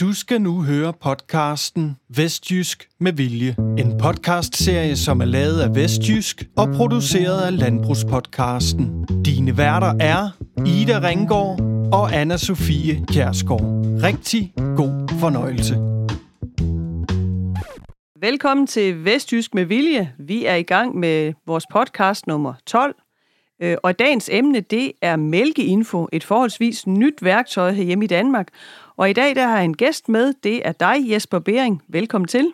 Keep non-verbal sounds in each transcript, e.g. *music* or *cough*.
Du skal nu høre podcasten Vestjysk med Vilje. En podcastserie, som er lavet af Vestjysk og produceret af Landbrugspodcasten. Dine værter er Ida Ringgaard og anna Sofie Kjærsgaard. Rigtig god fornøjelse. Velkommen til Vestjysk med Vilje. Vi er i gang med vores podcast nummer 12. Øh, og dagens emne, det er mælkeinfo, et forholdsvis nyt værktøj hjemme i Danmark. Og i dag der har jeg en gæst med, det er dig, Jesper Bering. Velkommen til.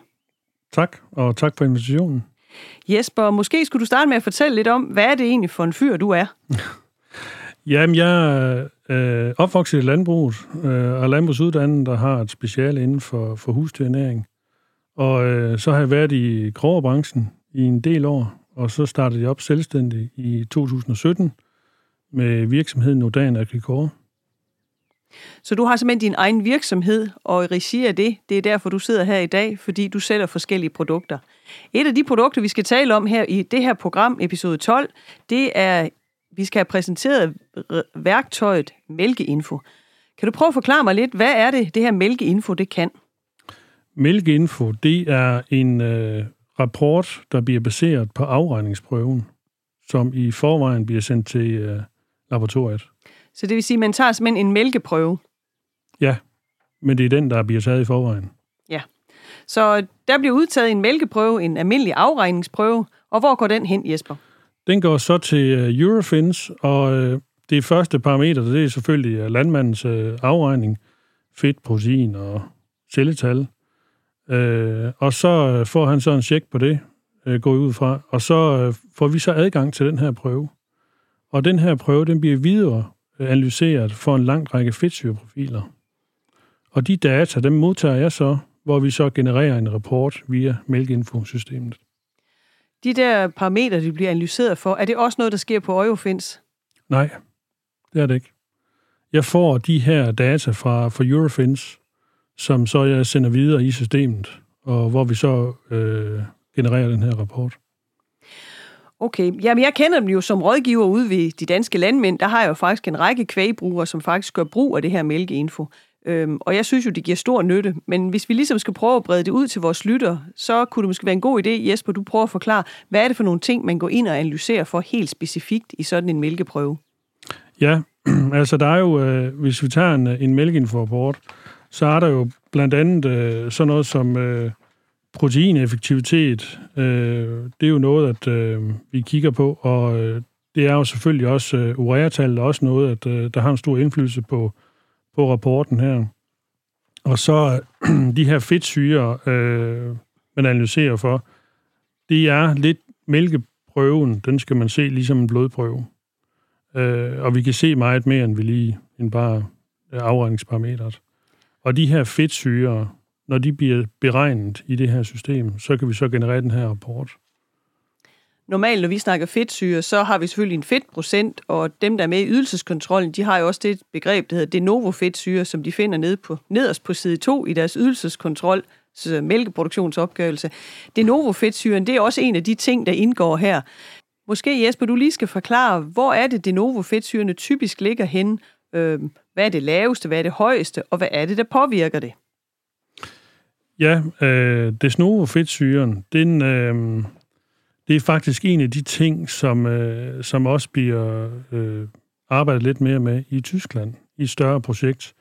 Tak, og tak for invitationen. Jesper, måske skulle du starte med at fortælle lidt om, hvad er det egentlig for en fyr, du er? *laughs* Jamen, jeg er øh, opvokset i landbruget, øh, og landbrugsuddannet, der har et speciale inden for, for husdyrnæring. Og øh, så har jeg været i grovebranchen i en del år, og så startede jeg op selvstændigt i 2017 med virksomheden Nodan Agricor. Så du har simpelthen din egen virksomhed, og i regi af det, det er derfor, du sidder her i dag, fordi du sælger forskellige produkter. Et af de produkter, vi skal tale om her i det her program, episode 12, det er, vi skal have præsenteret værktøjet Mælkeinfo. Kan du prøve at forklare mig lidt, hvad er det, det her Mælkeinfo, det kan? Mælkeinfo, det er en øh, rapport, der bliver baseret på afregningsprøven, som i forvejen bliver sendt til øh, laboratoriet. Så det vil sige, at man tager simpelthen en mælkeprøve? Ja, men det er den, der bliver taget i forvejen. Ja. Så der bliver udtaget en mælkeprøve, en almindelig afregningsprøve, og hvor går den hen, Jesper? Den går så til uh, Eurofins, og uh, det første parameter, det er selvfølgelig uh, landmandens afregning, fedt, protein og celletal. Uh, og så får han så en check på det, går ud fra, og så får vi så adgang til den her prøve. Og den her prøve, den bliver videre analyseret for en lang række fedtsyreprofiler. Og de data, dem modtager jeg så, hvor vi så genererer en rapport via mælkeinfosystemet. De der parametre, de bliver analyseret for, er det også noget, der sker på Eurofins? Nej, det er det ikke. Jeg får de her data fra, fra Eurofins, som så jeg sender videre i systemet, og hvor vi så øh, genererer den her rapport. Okay, jamen jeg kender dem jo som rådgiver ude ved de danske landmænd. Der har jeg jo faktisk en række kvægbrugere, som faktisk gør brug af det her mælkeinfo. Øhm, og jeg synes jo, det giver stor nytte. Men hvis vi ligesom skal prøve at brede det ud til vores lytter, så kunne det måske være en god idé, Jesper, du prøver at forklare, hvad er det for nogle ting, man går ind og analyserer for helt specifikt i sådan en mælkeprøve? Ja, *clears throat* altså der er jo, øh, hvis vi tager en, øh, en mælkeinfo-rapport, så er der jo blandt andet øh, sådan noget som øh, proteineffektivitet, øh, det er jo noget, at øh, vi kigger på, og øh, det er jo selvfølgelig også, øh, ureatallet også noget, at øh, der har en stor indflydelse på, på rapporten her. Og så øh, *clears throat* de her fedtsyre, øh, man analyserer for, det er lidt mælkeprøven, den skal man se ligesom en blodprøve. Øh, og vi kan se meget mere, end vi lige end bare øh, afregningsparametret. Og de her fedtsyre, når de bliver beregnet i det her system, så kan vi så generere den her rapport. Normalt, når vi snakker fedtsyre, så har vi selvfølgelig en fedtprocent, og dem, der er med i ydelseskontrollen, de har jo også det begreb, der hedder de novo fedtsyre, som de finder nede på, nederst på side 2 i deres ydelseskontrol, mælkeproduktionsopgørelse. De novo fedtsyren, det er også en af de ting, der indgår her. Måske Jesper, du lige skal forklare, hvor er det, de novo fedtsyrene typisk ligger hen? Øhm, hvad er det laveste, hvad er det højeste, og hvad er det, der påvirker det? Ja, øh, desnovofedtsyren, den, øh, det er faktisk en af de ting, som, øh, som også bliver øh, arbejdet lidt mere med i Tyskland, i et større projekt.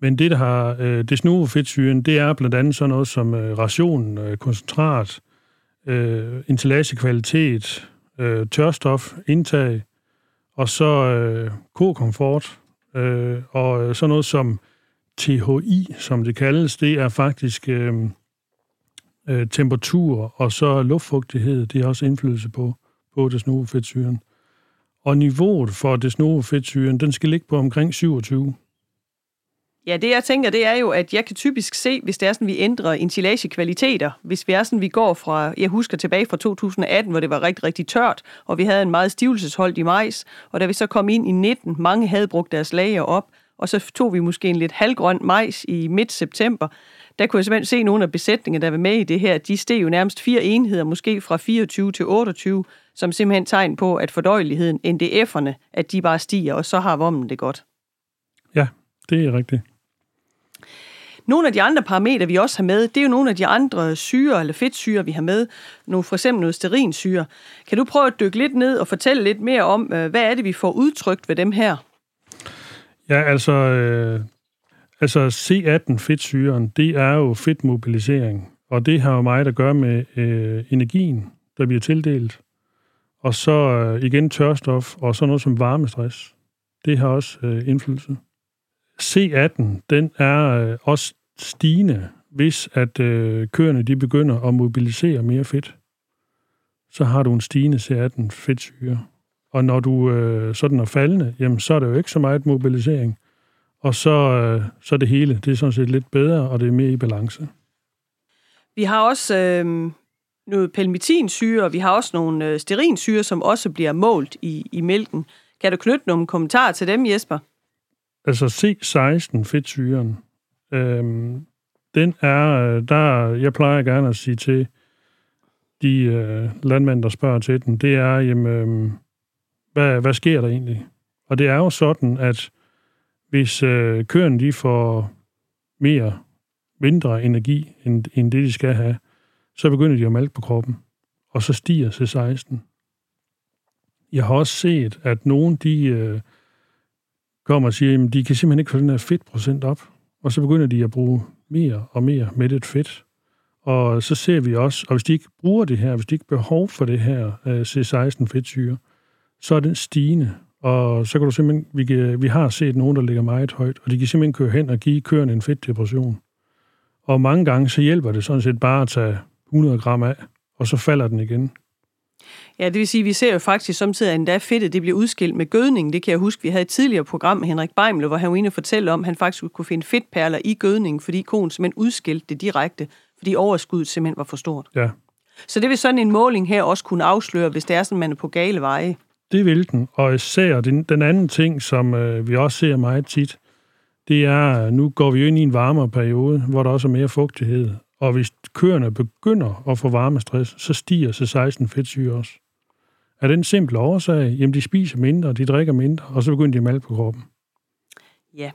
Men det, der har øh, desnovofedtsyren, det er blandt andet sådan noget som øh, ration, øh, koncentrat, øh, intellagekvalitet, øh, tørstof, indtag, og så øh, k-komfort, øh, og sådan noget som THI, som det kaldes, det er faktisk øh, øh, temperatur og så luftfugtighed. Det har også indflydelse på, på desnovofedtsyren. Og niveauet for desnovofedtsyren, den skal ligge på omkring 27. Ja, det jeg tænker, det er jo, at jeg kan typisk se, hvis det er sådan, vi ændrer ensilagekvaliteter. Hvis vi er sådan, vi går fra, jeg husker tilbage fra 2018, hvor det var rigtig, rigtig tørt, og vi havde en meget stivelsesholdt i majs, og da vi så kom ind i 19, mange havde brugt deres lager op, og så tog vi måske en lidt halvgrøn majs i midt september. Der kunne jeg simpelthen se nogle af besætningerne, der var med i det her. De steg jo nærmest fire enheder, måske fra 24 til 28, som simpelthen tegn på, at fordøjeligheden, NDF'erne, at de bare stiger, og så har vommen det godt. Ja, det er rigtigt. Nogle af de andre parametre, vi også har med, det er jo nogle af de andre syre eller fedtsyre, vi har med. Nogle, for eksempel noget sterinsyre. Kan du prøve at dykke lidt ned og fortælle lidt mere om, øh, hvad er det, vi får udtrykt ved dem her? Ja, altså, øh, altså C18-fedtsyren, det er jo fedtmobilisering, og det har jo meget at gøre med øh, energien, der bliver tildelt. Og så øh, igen tørstof, og så noget som varmestress. Det har også øh, indflydelse. C18, den er øh, også stigende, hvis at øh, køerne de begynder at mobilisere mere fedt. Så har du en stigende C18 fedtsyre. Og når du øh, sådan er faldende, jamen så er der jo ikke så meget mobilisering. Og så, øh, så det hele, det er sådan set lidt bedre, og det er mere i balance. Vi har også øh, noget pelmetinsyre, og vi har også nogle øh, sterinsyre, som også bliver målt i, i mælken. Kan du knytte nogle kommentarer til dem, Jesper? Altså C16 fedtsyren, øh, den er, øh, der, jeg plejer gerne at sige til de øh, landmænd, der spørger til den, det er, jamen, øh, hvad, hvad sker der egentlig? Og det er jo sådan, at hvis øh, køerne de får mere, mindre energi, end, end det de skal have, så begynder de at malke på kroppen, og så stiger C16. Jeg har også set, at nogen de øh, kommer og siger, at de kan simpelthen ikke få den her fedtprocent op, og så begynder de at bruge mere og mere mættet fedt. Og så ser vi også, og hvis de ikke bruger det her, hvis de ikke behov for det her øh, C16 fedtsyre, så er den stigende. Og så kan du simpelthen, vi, kan, vi har set nogen, der ligger meget højt, og de kan simpelthen køre hen og give køerne en fedtdepression. Og mange gange, så hjælper det sådan set bare at tage 100 gram af, og så falder den igen. Ja, det vil sige, at vi ser jo faktisk samtidig, at endda fedtet det bliver udskilt med gødning. Det kan jeg huske, vi havde et tidligere program med Henrik Beimle, hvor han var inde og fortælle om, at han faktisk kunne finde fedtperler i gødning, fordi konen simpelthen udskilte det direkte, fordi overskuddet simpelthen var for stort. Ja. Så det vil sådan en måling her også kunne afsløre, hvis det er sådan, man er på gale veje. Det vil den, og især den, den anden ting, som øh, vi også ser meget tit, det er, øh, nu går vi jo ind i en varmere periode, hvor der også er mere fugtighed. Og hvis køerne begynder at få varmestress, så stiger C16 fedtsyre også. Er den simple årsag? Jamen, de spiser mindre, de drikker mindre, og så begynder de at malke på kroppen. Ja.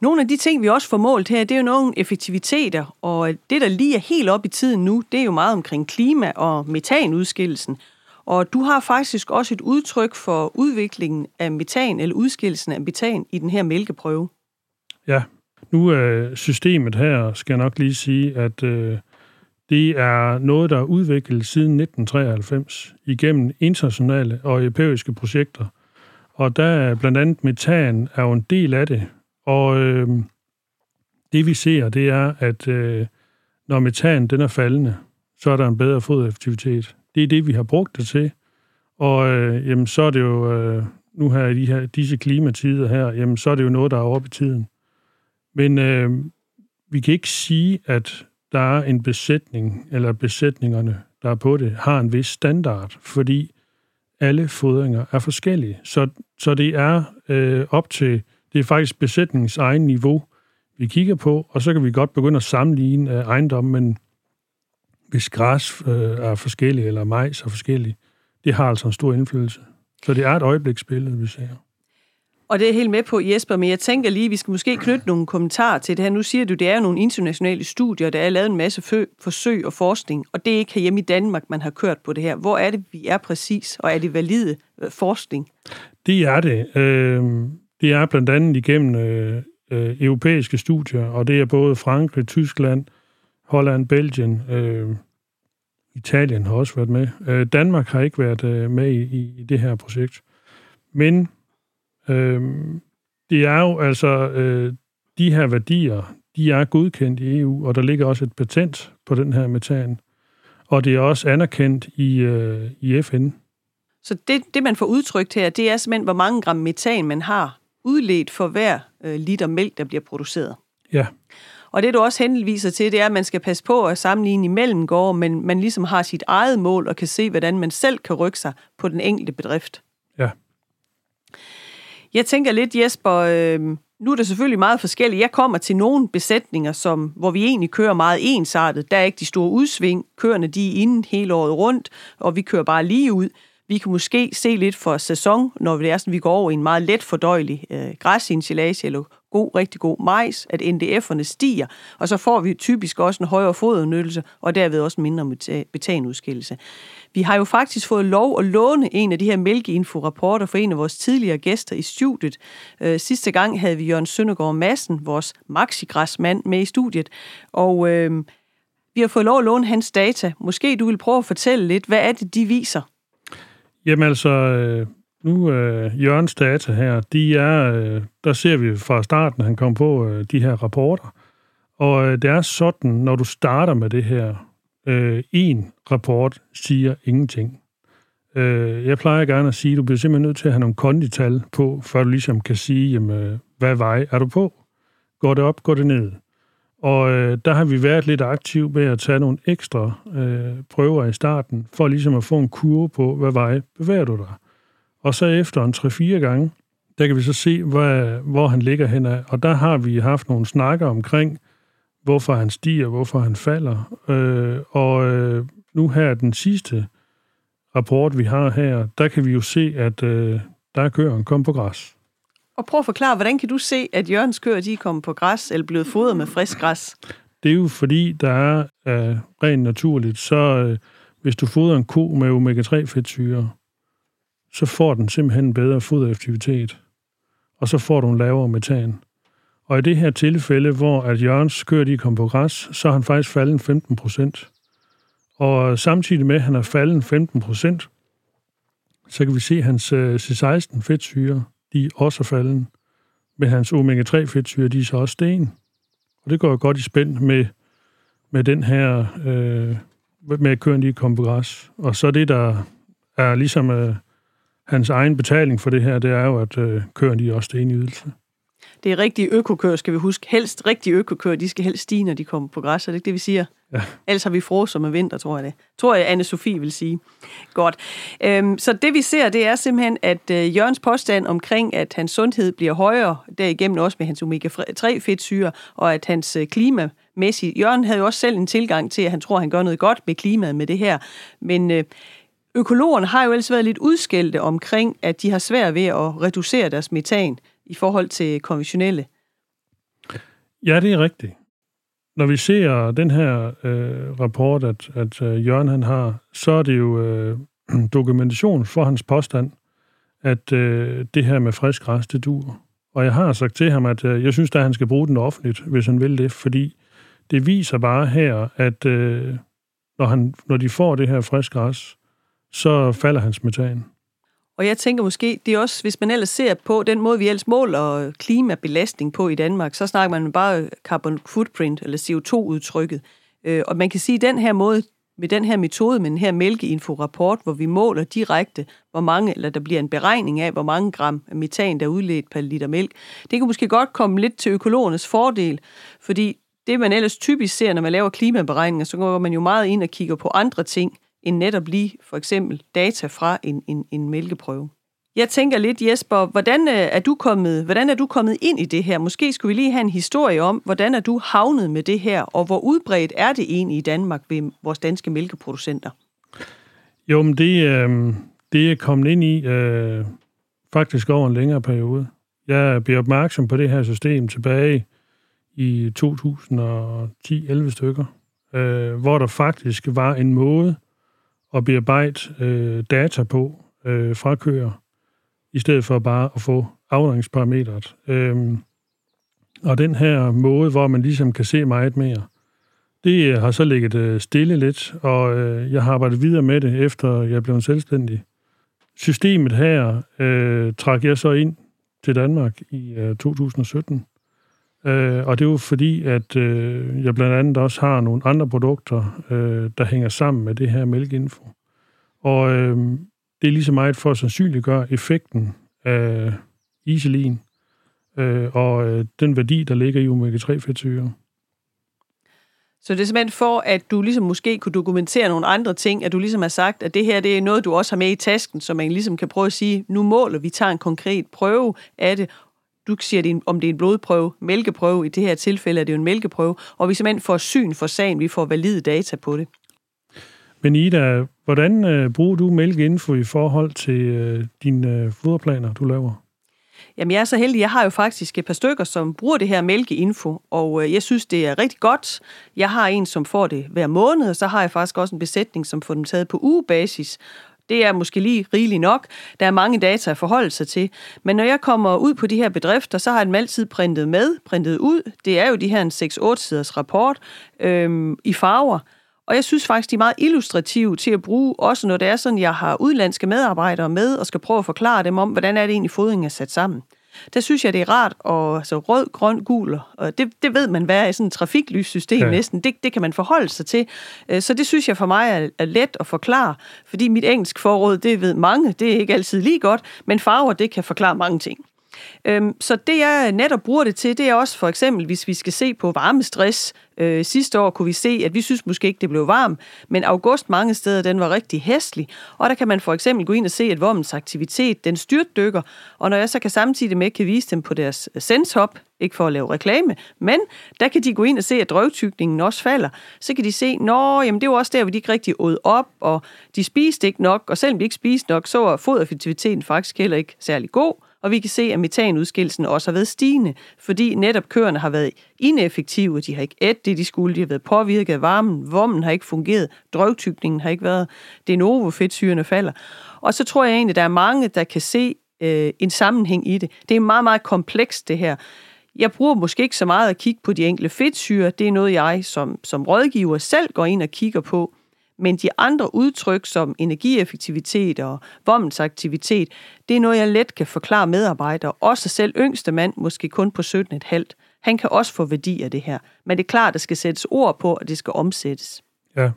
Nogle af de ting, vi også får målt her, det er jo nogle effektiviteter, og det, der lige er helt op i tiden nu, det er jo meget omkring klima og metanudskillelsen. Og du har faktisk også et udtryk for udviklingen af metan, eller udskillelsen af metan i den her mælkeprøve. Ja, nu er systemet her, skal jeg nok lige sige, at øh, det er noget, der er udviklet siden 1993 igennem internationale og europæiske projekter. Og der er blandt andet metan er jo en del af det. Og øh, det vi ser, det er, at øh, når metan den er faldende, så er der en bedre fodereffektivitet. Det er det, vi har brugt det til. Og øh, jamen, så er det jo, øh, nu her i de her, disse klimatider her, jamen, så er det jo noget, der er oppe i tiden. Men øh, vi kan ikke sige, at der er en besætning, eller besætningerne, der er på det, har en vis standard, fordi alle fodringer er forskellige. Så, så det er øh, op til, det er faktisk besætningens egen niveau, vi kigger på, og så kan vi godt begynde at sammenligne øh, ejendommen, men hvis græs øh, er forskellig, eller majs er forskellig, det har altså en stor indflydelse. Så det er et øjebliksbillede, vi ser. Og det er helt med på, Jesper, men jeg tænker lige, at vi skal måske knytte nogle kommentarer til det her. Nu siger du, det er jo nogle internationale studier, der er lavet en masse forsøg og forskning, og det er ikke hjemme i Danmark, man har kørt på det her. Hvor er det, vi er præcis, og er det valide øh, forskning? Det er det. Øh, det er blandt andet igennem øh, europæiske studier, og det er både Frankrig, Tyskland, Holland, Belgien, Italien har også været med. Danmark har ikke været med i det her projekt. Men Øh, det er jo altså, øh, de her værdier, de er godkendt i EU, og der ligger også et patent på den her metan. Og det er også anerkendt i, øh, i FN. Så det, det, man får udtrykt her, det er simpelthen, hvor mange gram metan man har udledt for hver øh, liter mælk, der bliver produceret. Ja. Og det, du også henviser til, det er, at man skal passe på at sammenligne imellem gårde, men man ligesom har sit eget mål og kan se, hvordan man selv kan rykke sig på den enkelte bedrift. Ja. Jeg tænker lidt, Jesper, øh, nu er det selvfølgelig meget forskelligt. Jeg kommer til nogle besætninger, som, hvor vi egentlig kører meget ensartet. Der er ikke de store udsving. Køerne de er inde hele året rundt, og vi kører bare lige ud. Vi kan måske se lidt for sæson, når det er sådan, vi går over i en meget let fordøjelig øh, græsinsilage eller god, rigtig god majs, at NDF'erne stiger, og så får vi typisk også en højere fodernyttelse, og derved også en mindre betanudskillelse. Vi har jo faktisk fået lov at låne en af de her mælkeinfo-rapporter for en af vores tidligere gæster i studiet. Øh, sidste gang havde vi Jørgen Søndergaard Madsen, vores maxigræsmand, med i studiet, og øh, vi har fået lov at låne hans data. Måske du vil prøve at fortælle lidt, hvad er det, de viser? Jamen altså, øh, nu øh, Jørgens data her, de er, øh, der ser vi fra starten, han kom på øh, de her rapporter. Og øh, det er sådan, når du starter med det her, øh, en rapport siger ingenting. Øh, jeg plejer gerne at sige, at du bliver simpelthen nødt til at have nogle kondital på, før du ligesom kan sige, jamen, øh, hvad vej er du på? Går det op, går det ned? Og øh, der har vi været lidt aktiv med at tage nogle ekstra øh, prøver i starten, for ligesom at få en kurve på, hvad vej bevæger du dig. Og så efter en 3-4 gange, der kan vi så se, hvad, hvor han ligger hen af. Og der har vi haft nogle snakker omkring, hvorfor han stiger, hvorfor han falder. Øh, og øh, nu her den sidste rapport, vi har her, der kan vi jo se, at øh, der er køren kom på græs. Og prøv at forklare, hvordan kan du se, at Jørgens køer de er kommet på græs, eller blevet fodret med frisk græs? Det er jo fordi, der er øh, rent naturligt, så øh, hvis du fodrer en ko med omega-3-fedtsyre, så får den simpelthen bedre fodaktivitet, og så får du en lavere metan. Og i det her tilfælde, hvor at Jørgens køer de kom på græs, så har han faktisk faldet 15 procent. Og samtidig med, at han har faldet 15 procent, så kan vi se, at hans øh, C16 fedtsyre, de er også faldet. Men hans omega-3-fedtsyre, de er så også sten. Og det går godt i spænd med, med den her, øh, med at køerne lige kom på græs. Og så det, der er ligesom øh, hans egen betaling for det her, det er jo, at øh, køerne de også sten i ydelse. Det er rigtige økokøer, skal vi huske. Helst rigtige økokøer, de skal helst stige, når de kommer på græs. Er det ikke det, vi siger? Ja. Ellers har vi froser med vinter, tror jeg det. Tror jeg, anne Sofie vil sige. Godt. Øhm, så det vi ser, det er simpelthen, at øh, Jørgens påstand omkring, at hans sundhed bliver højere, derigennem også med hans omega-3-fedtsyre, og at hans øh, klimamæssigt... Jørgen havde jo også selv en tilgang til, at han tror, at han gør noget godt med klimaet med det her. Men øh, økologerne har jo ellers været lidt udskældte omkring, at de har svært ved at reducere deres metan i forhold til konventionelle. Ja, det er rigtigt. Når vi ser den her øh, rapport, at, at øh, Jørgen han har, så er det jo øh, *clears throat* dokumentation for hans påstand, at øh, det her med frisk græs, det dur. Og jeg har sagt til ham, at øh, jeg synes, at han skal bruge den offentligt, hvis han vil det, fordi det viser bare her, at øh, når, han, når de får det her frisk græs, så falder hans metan. Og jeg tænker måske, det er også, hvis man ellers ser på den måde, vi ellers måler klimabelastning på i Danmark, så snakker man bare carbon footprint, eller CO2-udtrykket. Øh, og man kan sige, at den her måde, med den her metode, med den her mælkeinfo-rapport, hvor vi måler direkte, hvor mange, eller der bliver en beregning af, hvor mange gram metan, der er udledt per liter mælk, det kan måske godt komme lidt til økologernes fordel, fordi det, man ellers typisk ser, når man laver klimaberegninger, så går man jo meget ind og kigger på andre ting, end netop lige for eksempel data fra en, en, en mælkeprøve. Jeg tænker lidt, Jesper, hvordan øh, er, du kommet, hvordan er du kommet ind i det her? Måske skulle vi lige have en historie om, hvordan er du havnet med det her, og hvor udbredt er det egentlig i Danmark ved vores danske mælkeproducenter? Jo, men det, øh, det er kommet ind i øh, faktisk over en længere periode. Jeg blev opmærksom på det her system tilbage i 2010-11 stykker, øh, hvor der faktisk var en måde, at bearbejde øh, data på øh, fra køer, i stedet for bare at få afgangsparametret. Øhm, og den her måde, hvor man ligesom kan se meget mere, det øh, har så ligget øh, stille lidt, og øh, jeg har arbejdet videre med det, efter jeg blev selvstændig. Systemet her øh, trak jeg så ind til Danmark i øh, 2017. Øh, og det er jo fordi, at øh, jeg blandt andet også har nogle andre produkter, øh, der hænger sammen med det her mælkeinfo. Og øh, det er lige så meget for at sandsynliggøre effekten af iselin øh, og øh, den værdi, der ligger i omega-3-fedtsyre. Så det er simpelthen for, at du ligesom måske kunne dokumentere nogle andre ting, at du ligesom har sagt, at det her det er noget, du også har med i tasken, så man ligesom kan prøve at sige, nu måler vi, tager en konkret prøve af det, du siger, det en, om det er en blodprøve, mælkeprøve, i det her tilfælde er det jo en mælkeprøve, og vi simpelthen får syn for sagen, vi får valide data på det. Men Ida, hvordan øh, bruger du mælkeinfo i forhold til øh, dine øh, foderplaner, du laver? Jamen, jeg er så heldig. Jeg har jo faktisk et par stykker, som bruger det her mælkeinfo, og øh, jeg synes, det er rigtig godt. Jeg har en, som får det hver måned, og så har jeg faktisk også en besætning, som får dem taget på ugebasis. Det er måske lige rigeligt nok. Der er mange data at forholde sig til. Men når jeg kommer ud på de her bedrifter, så har jeg dem altid printet med, printet ud. Det er jo de her en 6-8 siders rapport øhm, i farver. Og jeg synes faktisk, de er meget illustrative til at bruge, også når det er sådan, jeg har udlandske medarbejdere med, og skal prøve at forklare dem om, hvordan er det egentlig, fodringen er sat sammen. Der synes jeg, det er rart, og altså rød, grøn, gul, og det, det ved man, hvad er sådan et trafiklyssystem ja. næsten. Det, det kan man forholde sig til. Øh, så det synes jeg for mig er, er let at forklare, fordi mit engelsk forråd, det ved mange, det er ikke altid lige godt, men farver, det kan forklare mange ting. Øhm, så det, jeg netop bruger det til, det er også for eksempel, hvis vi skal se på varmestress. Øh, sidste år kunne vi se, at vi synes måske ikke, det blev varmt, men august mange steder, den var rigtig hæslig. Og der kan man for eksempel gå ind og se, at vommens aktivitet, den styrtdykker. Og når jeg så kan samtidig med kan vise dem på deres senshop, ikke for at lave reklame, men der kan de gå ind og se, at drøvtykningen også falder. Så kan de se, nå, jamen det var også der, hvor de ikke rigtig åd op, og de spiste ikke nok, og selvom de ikke spiste nok, så var fodereffektiviteten faktisk heller ikke særlig god og vi kan se, at metanudskillelsen også har været stigende, fordi netop køerne har været ineffektive, de har ikke ædt det, de skulle, de har været påvirket af varmen, vommen har ikke fungeret, drøvtykningen har ikke været, det er novo, fedtsyrene falder. Og så tror jeg egentlig, der er mange, der kan se øh, en sammenhæng i det. Det er meget, meget komplekst, det her. Jeg bruger måske ikke så meget at kigge på de enkelte fedtsyre. Det er noget, jeg som, som rådgiver selv går ind og kigger på. Men de andre udtryk som energieffektivitet og vommensaktivitet, det er noget, jeg let kan forklare medarbejdere, også selv yngste mand, måske kun på 17,5. Han kan også få værdi af det her. Men det er klart, at der skal sættes ord på, og det skal omsættes. Ja.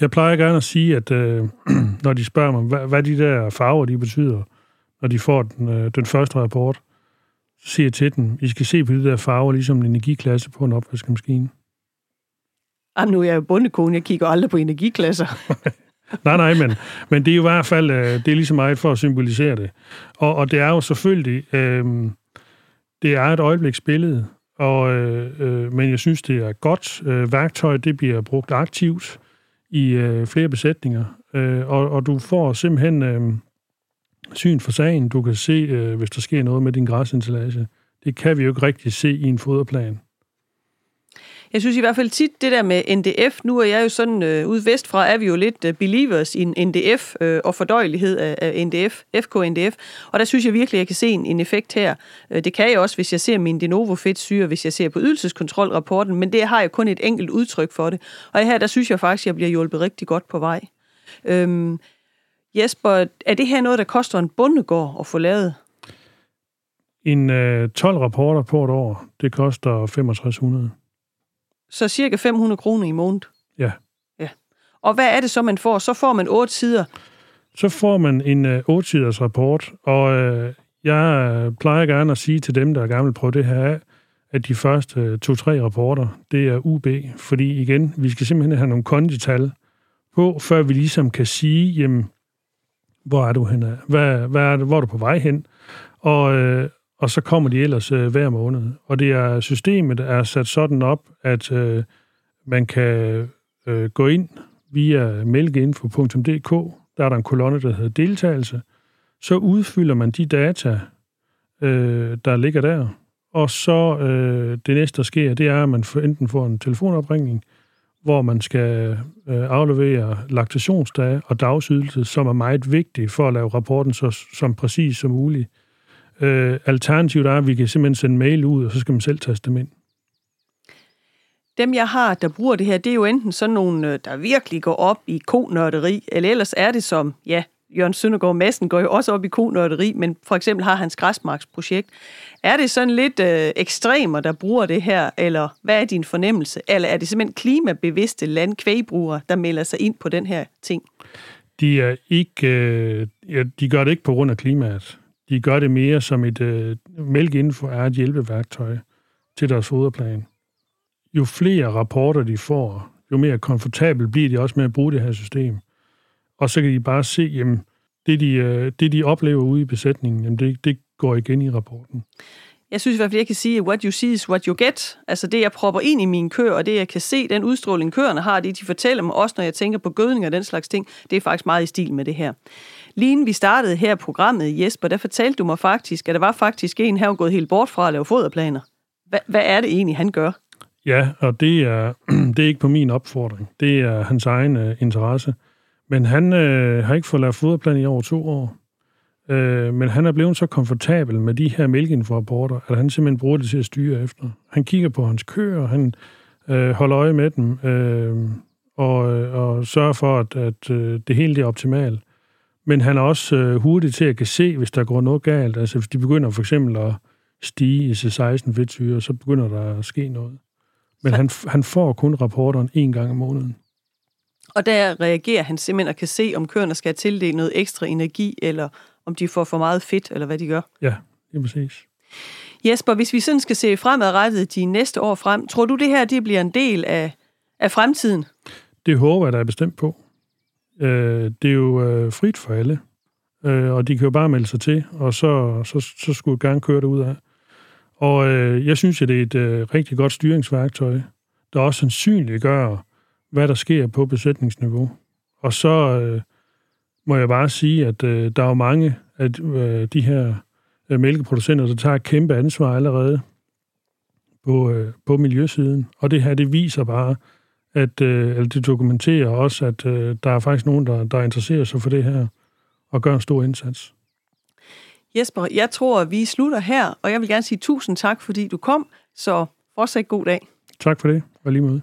Jeg plejer gerne at sige, at øh, *clears throat* når de spørger mig, hvad, hvad de der farver de betyder, når de får den, øh, den første rapport, så siger jeg til dem, I skal se på de der farver, ligesom en energiklasse på en opvaskemaskine. Jamen, nu er jeg jo bundekone, jeg kigger aldrig på energiklasser. *laughs* nej, nej, men, men det er jo i hvert fald, øh, det er lige så meget for at symbolisere det. Og, og det er jo selvfølgelig, øh, det er et øjebliksbillede, og, øh, øh, men jeg synes, det er godt øh, værktøj, det bliver brugt aktivt i øh, flere besætninger, øh, og, og du får simpelthen øh, syn for sagen. Du kan se, øh, hvis der sker noget med din græsinstallage. Det kan vi jo ikke rigtig se i en foderplan. Jeg synes i hvert fald tit, det der med NDF, nu er jeg jo sådan, øh, ude vestfra er vi jo lidt øh, believers i NDF øh, og fordøjelighed af, af NDF, FK-NDF, og der synes jeg virkelig, at jeg kan se en, en effekt her. Øh, det kan jeg også, hvis jeg ser min de novo fedtsyre, hvis jeg ser på ydelseskontrolrapporten, men det har jeg kun et enkelt udtryk for det. Og her, der synes jeg faktisk, at jeg bliver hjulpet rigtig godt på vej. Øhm, Jesper, er det her noget, der koster en bundegård at få lavet? En øh, 12 rapporter på et år, det koster 6500. Så cirka 500 kroner i måned? Ja. ja. Og hvad er det så, man får? Så får man otte sider? Så får man en øh, 8-siders rapport, og øh, jeg øh, plejer gerne at sige til dem, der gerne vil prøve det her at de første øh, to-tre rapporter, det er UB, fordi igen, vi skal simpelthen have nogle kondital på, før vi ligesom kan sige, jamen, hvor er du henne? Hvad, hvad er hvor er du på vej hen? Og, øh, og så kommer de ellers øh, hver måned. Og det er systemet er sat sådan op, at øh, man kan øh, gå ind via mælkeinfo.dk, der er der en kolonne, der hedder deltagelse, så udfylder man de data, øh, der ligger der, og så øh, det næste, der sker, det er, at man enten får en telefonopringning, hvor man skal øh, aflevere laktationsdage og dagsydelse, som er meget vigtigt for at lave rapporten så som præcis som muligt. Øh, alternativet er, at vi kan simpelthen sende mail ud, og så skal man selv taste dem ind. Dem, jeg har, der bruger det her, det er jo enten sådan nogle, øh, der virkelig går op i konørderi, eller ellers er det som, ja, Jørgen Søndergaard Madsen går jo også op i konørderi, men for eksempel har hans græsmarksprojekt. Er det sådan lidt øh, ekstremer, der bruger det her, eller hvad er din fornemmelse? Eller er det simpelthen klimabevidste landkvægbrugere, der melder sig ind på den her ting? De er ikke, øh, ja, de gør det ikke på grund af klimaet. De gør det mere som et øh, mælkeinfo er et hjælpeværktøj til deres foderplan. Jo flere rapporter de får, jo mere komfortabel bliver de også med at bruge det her system. Og så kan de bare se, jamen, det de, øh, det de oplever ude i besætningen, jamen det, det går igen i rapporten. Jeg synes i hvert fald, jeg kan sige, what you see is what you get. Altså det, jeg propper ind i min køer, og det, jeg kan se, den udstråling køerne har, det de fortæller mig, også når jeg tænker på gødning og den slags ting, det er faktisk meget i stil med det her. Lige inden vi startede her programmet, Jesper, der fortalte du mig faktisk, at der var faktisk en her, gået helt bort fra at lave foderplaner. Hva, hvad er det egentlig, han gør? Ja, og det er, *clears throat* det er ikke på min opfordring. Det er hans egen øh, interesse. Men han øh, har ikke fået lavet foderplan i over to år. Øh, men han er blevet så komfortabel med de her mælkeinforrapporter, at han simpelthen bruger det til at styre efter. Han kigger på hans køer, han øh, holder øje med dem, øh, og, øh, og sørger for, at, at øh, det hele er optimalt. Men han er også øh, hurtig til at kan se, hvis der går noget galt. Altså hvis de begynder for eksempel at stige i C16 fedtsyre, så begynder der at ske noget. Men han, han får kun rapporteren en gang om måneden. Og der reagerer han simpelthen og kan se, om køerne skal have tildelt noget ekstra energi, eller om de får for meget fedt, eller hvad de gør. Ja, det er præcis. Jesper, hvis vi sådan skal se fremadrettet de næste år frem, tror du det her det bliver en del af, af fremtiden? Det håber jeg, der er bestemt på. Øh, det er jo øh, frit for alle, øh, og de kan jo bare melde sig til, og så, så, så skulle jeg gerne køre det ud af. Og øh, jeg synes, at det er et øh, rigtig godt styringsværktøj, der også sandsynligt gør, hvad der sker på besætningsniveau. Og så øh, må jeg bare sige, at øh, der er jo mange af øh, de her øh, mælkeproducenter, der tager et kæmpe ansvar allerede på, øh, på miljøsiden. Og det her, det viser bare, at øh, eller det dokumenterer også, at øh, der er faktisk nogen, der, der interesserer sig for det her og gør en stor indsats. Jesper, jeg tror, at vi slutter her, og jeg vil gerne sige tusind tak, fordi du kom, så fortsæt god dag. Tak for det, og lige måde.